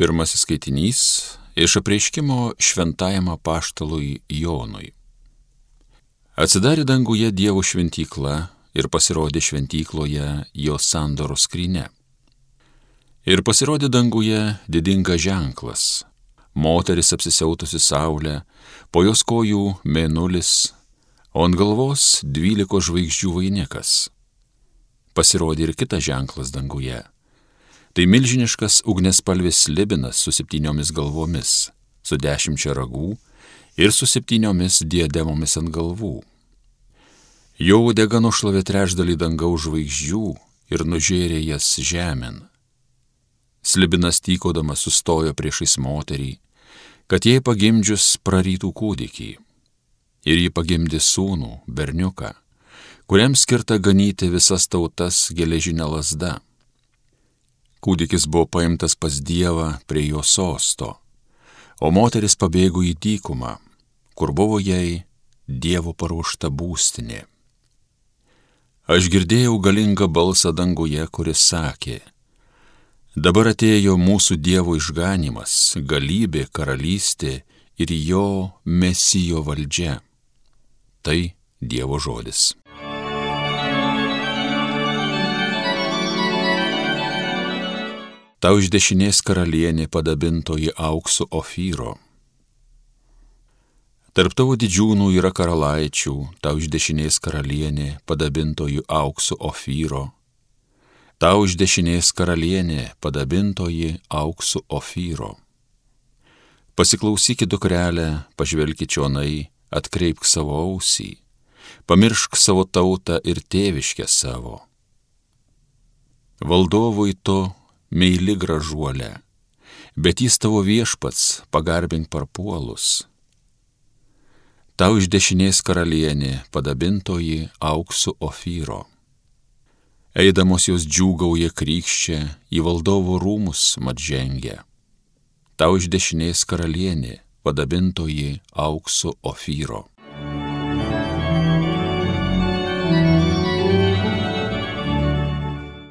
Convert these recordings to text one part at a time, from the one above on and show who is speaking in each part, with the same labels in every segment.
Speaker 1: Pirmasis skaitinys iš apreiškimo šventajam apaštalui Jonui. Atsidarė danguje Dievo šventykla ir pasirodė šventykloje jo sandoro skryne. Ir pasirodė danguje didingas ženklas - moteris apsisiautusi saulę, po jos kojų mėnulis, o ant galvos dvyliko žvaigždžių vainikas. Pasirodė ir kitas ženklas danguje Tai milžiniškas ugnespalvis libinas su septyniomis galvomis, su dešimčia ragų ir su septyniomis diademomis ant galvų. Jo udega nušlavė trečdalį dangaus žvaigždžių ir nužėrė jas žemėn. Slibinas tykodamas sustojo priešais moterį, kad jai pagimdžius prarytų kūdikį. Ir ji pagimdė sūnų, berniuką, kuriam skirta ganyti visas tautas geležinė lasda Kūdikis buvo paimtas pas Dievą prie jo sosto, o moteris pabėgo į dykumą, kur buvo jai Dievo paruošta būstinė. Aš girdėjau galingą balsą danguje, kuris sakė, dabar atėjo mūsų Dievo išganimas, galybė, karalystė ir jo mesijo valdžia. Tai Dievo žodis. Tau iš dešinės karalienė padabintoji auksu Ofyro. Tarp tavo didžiūnų yra karalaičių, tau iš dešinės karalienė padabintoji auksu Ofyro. Tau iš dešinės karalienė padabintoji auksu Ofyro. Pasiklausykit dukrelę, pažvelkit čionai, atkreipk savo ausį, pamiršk savo tautą ir tėviškę savo. Valdovui to meili gražuolė, bet jis tavo viešpats pagarbink parpuolus. Tau iš dešinės karalienė padabintoji auksu Ofyro. Eidamos jos džiūgauja krykščia, į valdovo rūmus mat žengia. Tau iš dešinės karalienė padabintoji auksu Ofyro.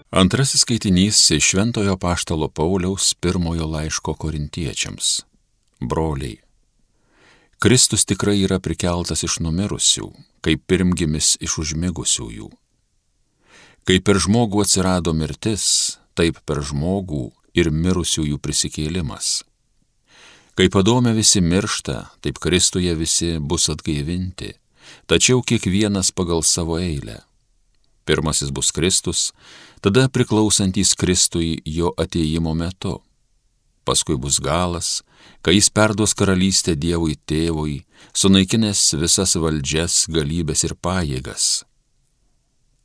Speaker 1: Antrasis skaitinys iš Šventojo Paštalo Pauliaus pirmojo laiško korintiečiams. Broliai. Kristus tikrai yra prikeltas iš numirusių, kaip pirmgimis iš užmigusiųjų. Kaip per žmogų atsirado mirtis, taip per žmogų ir mirusiųjų prisikėlimas. Kai padome visi miršta, taip Kristuje visi bus atgaivinti, tačiau kiekvienas pagal savo eilę. Pirmasis bus Kristus, tada priklausantys Kristui jo ateimo metu. Paskui bus galas, kai jis perduos karalystę Dievui tėvui, sunaikinęs visas valdžias, galybės ir pajėgas.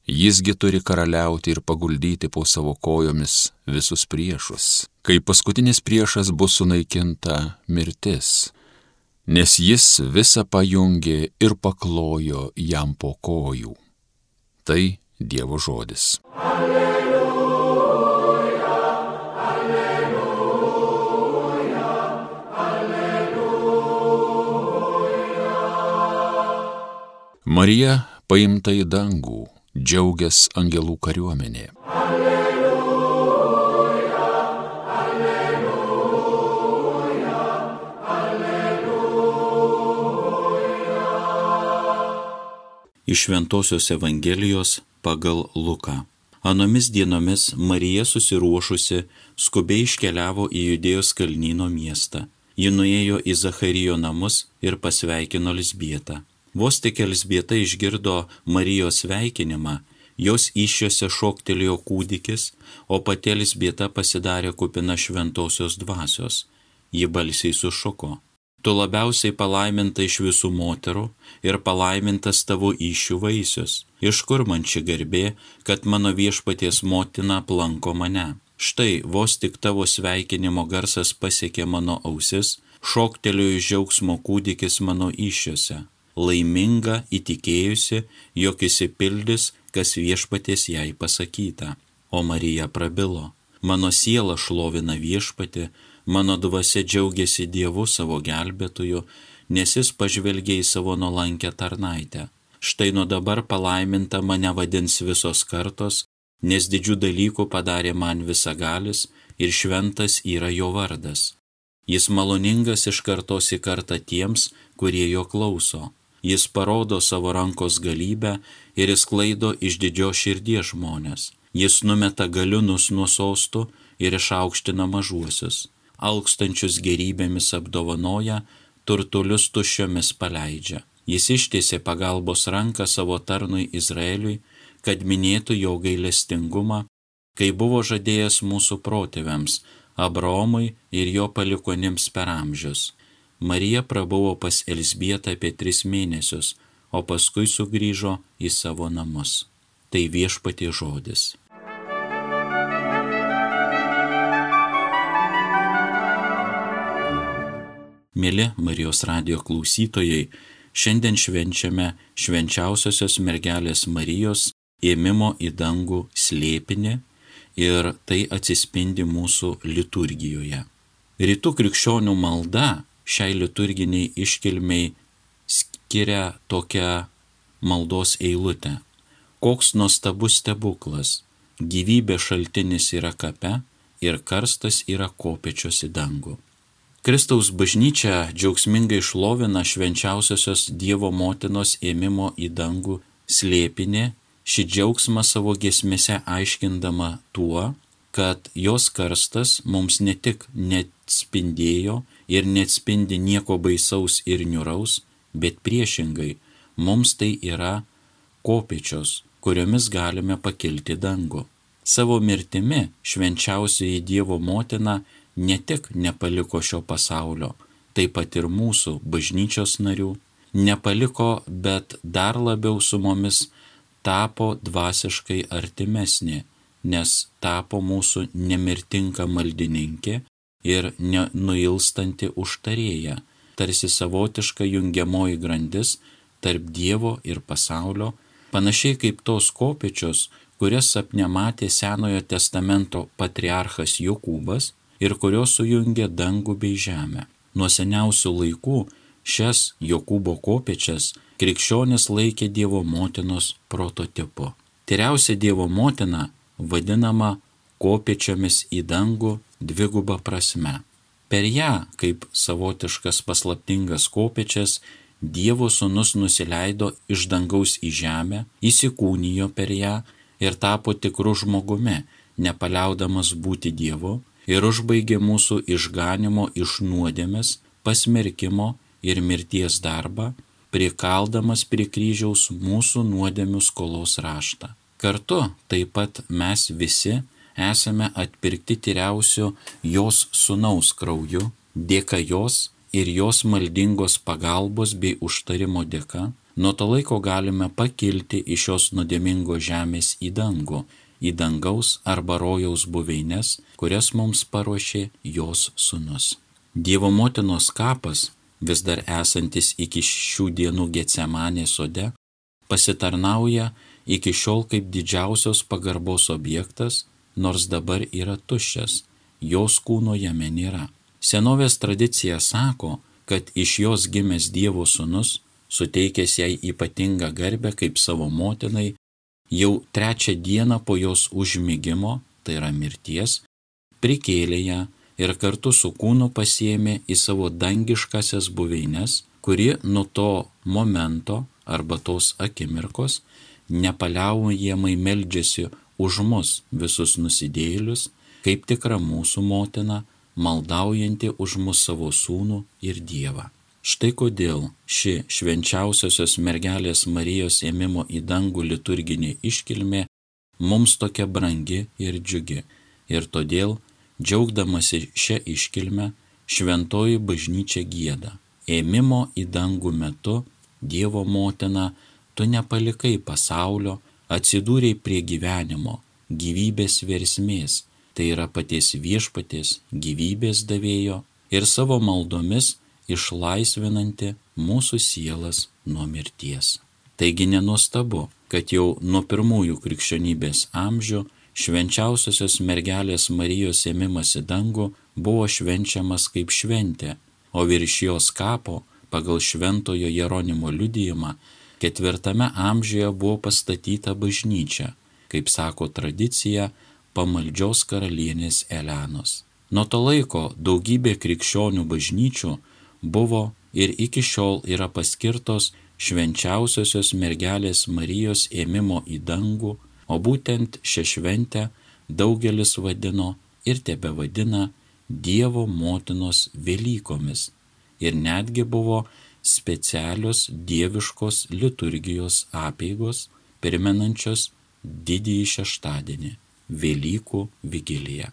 Speaker 1: Jisgi turi karaliauti ir paguldyti po savo kojomis visus priešus, kai paskutinis priešas bus sunaikinta mirtis, nes jis visą pajungė ir paklojo jam po kojų. Tai Dievo žodis. Alleluja, alleluja, alleluja. Marija paimta į dangų, džiaugias angelų kariuomenė. Iš Ventosios Evangelijos pagal Luką. Anomis dienomis Marija susiruošusi skubiai iškeliavo į Judėjos kalnyno miestą. Ji nuėjo į Zacharijo namus ir pasveikino Lisbietą. Vos tik Lisbieta išgirdo Marijos sveikinimą, jos iššiose šoktelėjo kūdikis, o pati Lisbieta pasidarė kupina šventosios dvasios. Ji balsiai sušuko tu labiausiai palaiminta iš visų moterų ir palaimintas tavo iššių vaisius. Iš kur man ši garbė, kad mano viešpaties motina aplanko mane? Štai vos tik tavo sveikinimo garsas pasiekė mano ausis, šoktelėjo iš džiaugsmo kūdikis mano iššiose, laiminga įtikėjusi, jog įsipildys, kas viešpaties jai pasakyta. O Marija prabilo, mano siela šlovina viešpati, Mano dvasia džiaugiasi Dievu savo gelbėtoju, nes jis pažvelgia į savo nuolankę tarnaitę. Štai nuo dabar palaiminta mane vadins visos kartos,
Speaker 2: nes didžių dalykų padarė man visagalis ir šventas yra jo vardas. Jis maloningas iš kartos į kartą tiems, kurie jo klauso. Jis parodo savo rankos galybę ir įsklaido iš didžio širdies žmonės. Jis numeta galiunus nuo sostų ir išaukština mažuosius. Alkstančius gerybėmis apdovanoja, turtulius tuščiomis paleidžia. Jis ištiesė pagalbos ranką savo tarnui Izraeliui, kad minėtų jo gailestingumą, kai buvo žadėjęs mūsų protėviams, Abraomui ir jo palikonims per amžius. Marija prabuvo pas Elsbietą apie tris mėnesius, o paskui sugrįžo į savo namus. Tai viešpatie žodis. Mėly Marijos radio klausytojai, šiandien švenčiame švenčiausiosios mergelės Marijos ėmimo į dangų slėpinį ir tai atsispindi mūsų liturgijoje. Rytų krikščionių malda šiai liturginiai iškilmiai skiria tokią maldos eilutę. Koks nuostabus stebuklas. Gyvybė šaltinis yra kape ir karstas yra kopečios į dangų. Kristaus bažnyčia džiaugsmingai šlovina švenčiausiosios Dievo motinos ėmimo į dangų slėpinį, šį džiaugsmą savo gesmėse aiškindama tuo, kad jos karstas mums ne tik neatspindėjo ir neatspindi nieko baisaus ir niuraus, bet priešingai, mums tai yra kopečios, kuriomis galime pakilti dangų. Savo mirtimi švenčiausioji Dievo motina ne tik nepaliko šio pasaulio, taip pat ir mūsų bažnyčios narių, nepaliko, bet dar labiau su mumis tapo dvasiškai artimesnė, nes tapo mūsų nemirtinga maldininkė ir nenuilstanti užtarėja, tarsi savotiška jungiamoji grandis tarp Dievo ir pasaulio, panašiai kaip tos kopečios, kurias sapne matė Senojo testamento patriarchas Jokūbas ir kurios sujungia dangų bei žemę. Nuo seniausių laikų šias Jokūbo kopečias krikščionis laikė Dievo motinos prototipu. Tyriausia Dievo motina vadinama kopečiomis į dangų dvigubą prasme. Per ją, kaip savotiškas paslaptingas kopečias, Dievo sūnus nusileido iš dangaus į žemę, įsikūnijo per ją ir tapo tikru žmogumi, nepaliaudamas būti Dievu, ir užbaigė mūsų išganimo iš nuodėmės, pasmerkimo ir mirties darbą, prikaldamas prie kryžiaus mūsų nuodėmių skolos raštą. Kartu taip pat mes visi esame atpirkti tyriausio jos sunaus krauju, dėka jos ir jos maldingos pagalbos bei užtarimo dėka, nuo to laiko galime pakilti iš šios nuodėmingos žemės į dangų į dangaus arba rojaus buveines, kurias mums paruošė jos sunus. Dievo motinos kapas, vis dar esantis iki šių dienų Getsemanė sode, pasitarnauja iki šiol kaip didžiausios pagarbos objektas, nors dabar yra tuščias, jos kūno jame nėra. Senovės tradicija sako, kad iš jos gimęs Dievo sūnus, suteikęs jai ypatingą garbę kaip savo motinai, jau trečią dieną po jos užmygimo, tai yra mirties, prikėlė ją ir kartu su kūnu pasiemė į savo dangiškasias buveines, kuri nuo to momento arba tos akimirkos nepaliaujamai meldžiasi už mus visus nusidėlius, kaip tikra mūsų motina, maldaujanti už mus savo sūnų ir Dievą. Štai kodėl ši švenčiausiosios mergelės Marijos ėmimo į dangų liturginė iškilmė mums tokia brangi ir džiugi. Ir todėl, džiaugdamasi šią iškilmę, šventoji bažnyčia gėda. Ėmimo į dangų metu Dievo motina, tu nepalikai pasaulio, atsidūrėjai prie gyvenimo, gyvybės versmės, tai yra paties viešpaties gyvybės davėjo ir savo maldomis išlaisvinanti mūsų sielas nuo mirties. Taigi nenuostabu, kad jau nuo pirmųjų krikščionybės amžių švenčiausiosios mergelės Marijos ėmimas į dangų buvo švenčiamas kaip šventė, o virš jos kapo pagal šventojo Jeronimo liudijimą ketvirtame amžiuje buvo pastatyta bažnyčia kaip sako tradicija, pamaldžios karalienės Elenos. Nuo to laiko daugybė krikščionių bažnyčių buvo ir iki šiol yra paskirtos švenčiausiosios mergelės Marijos ėmimo į dangų, o būtent šią šventę daugelis vadino ir tebe vadina Dievo motinos Velykomis ir netgi buvo specialios dieviškos liturgijos apėgos, primenančios didįjį šeštadienį - Velykų vigiliją.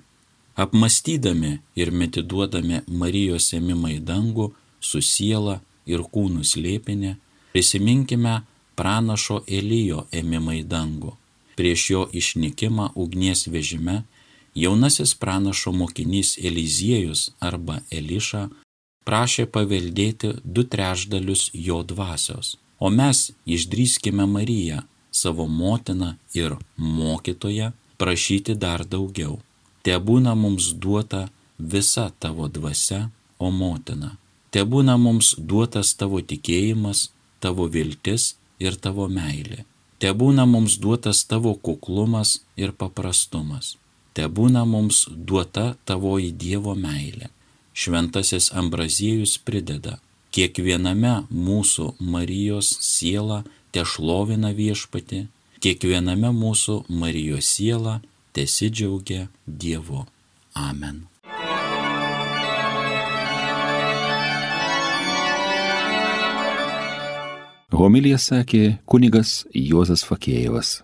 Speaker 2: Apmastydami ir medituodami Marijos ėmimą į dangų su siela ir kūnų slėpinė, prisiminkime pranašo Elijo ėmimą į dangų. Prieš jo išnykimą ugnies vežime jaunasis pranašo mokinys Eliziejus arba Eliša prašė paveldėti du trešdalius jo dvasios, o mes išdrįskime Mariją, savo motiną ir mokytoją, prašyti dar daugiau. Te būna mums duota visa tavo dvasia, o motina. Te būna mums duotas tavo tikėjimas, tavo viltis ir tavo meilė. Te būna mums duotas tavo kuklumas ir paprastumas. Te būna mums duota tavoji Dievo meilė. Šventasis Ambraziejus prideda, kiekviename mūsų Marijos siela te šlovina viešpati, kiekviename mūsų Marijos siela tesidžiaugia Dievu. Amen.
Speaker 1: Homilija sakė kunigas Juozas Fakėjevas.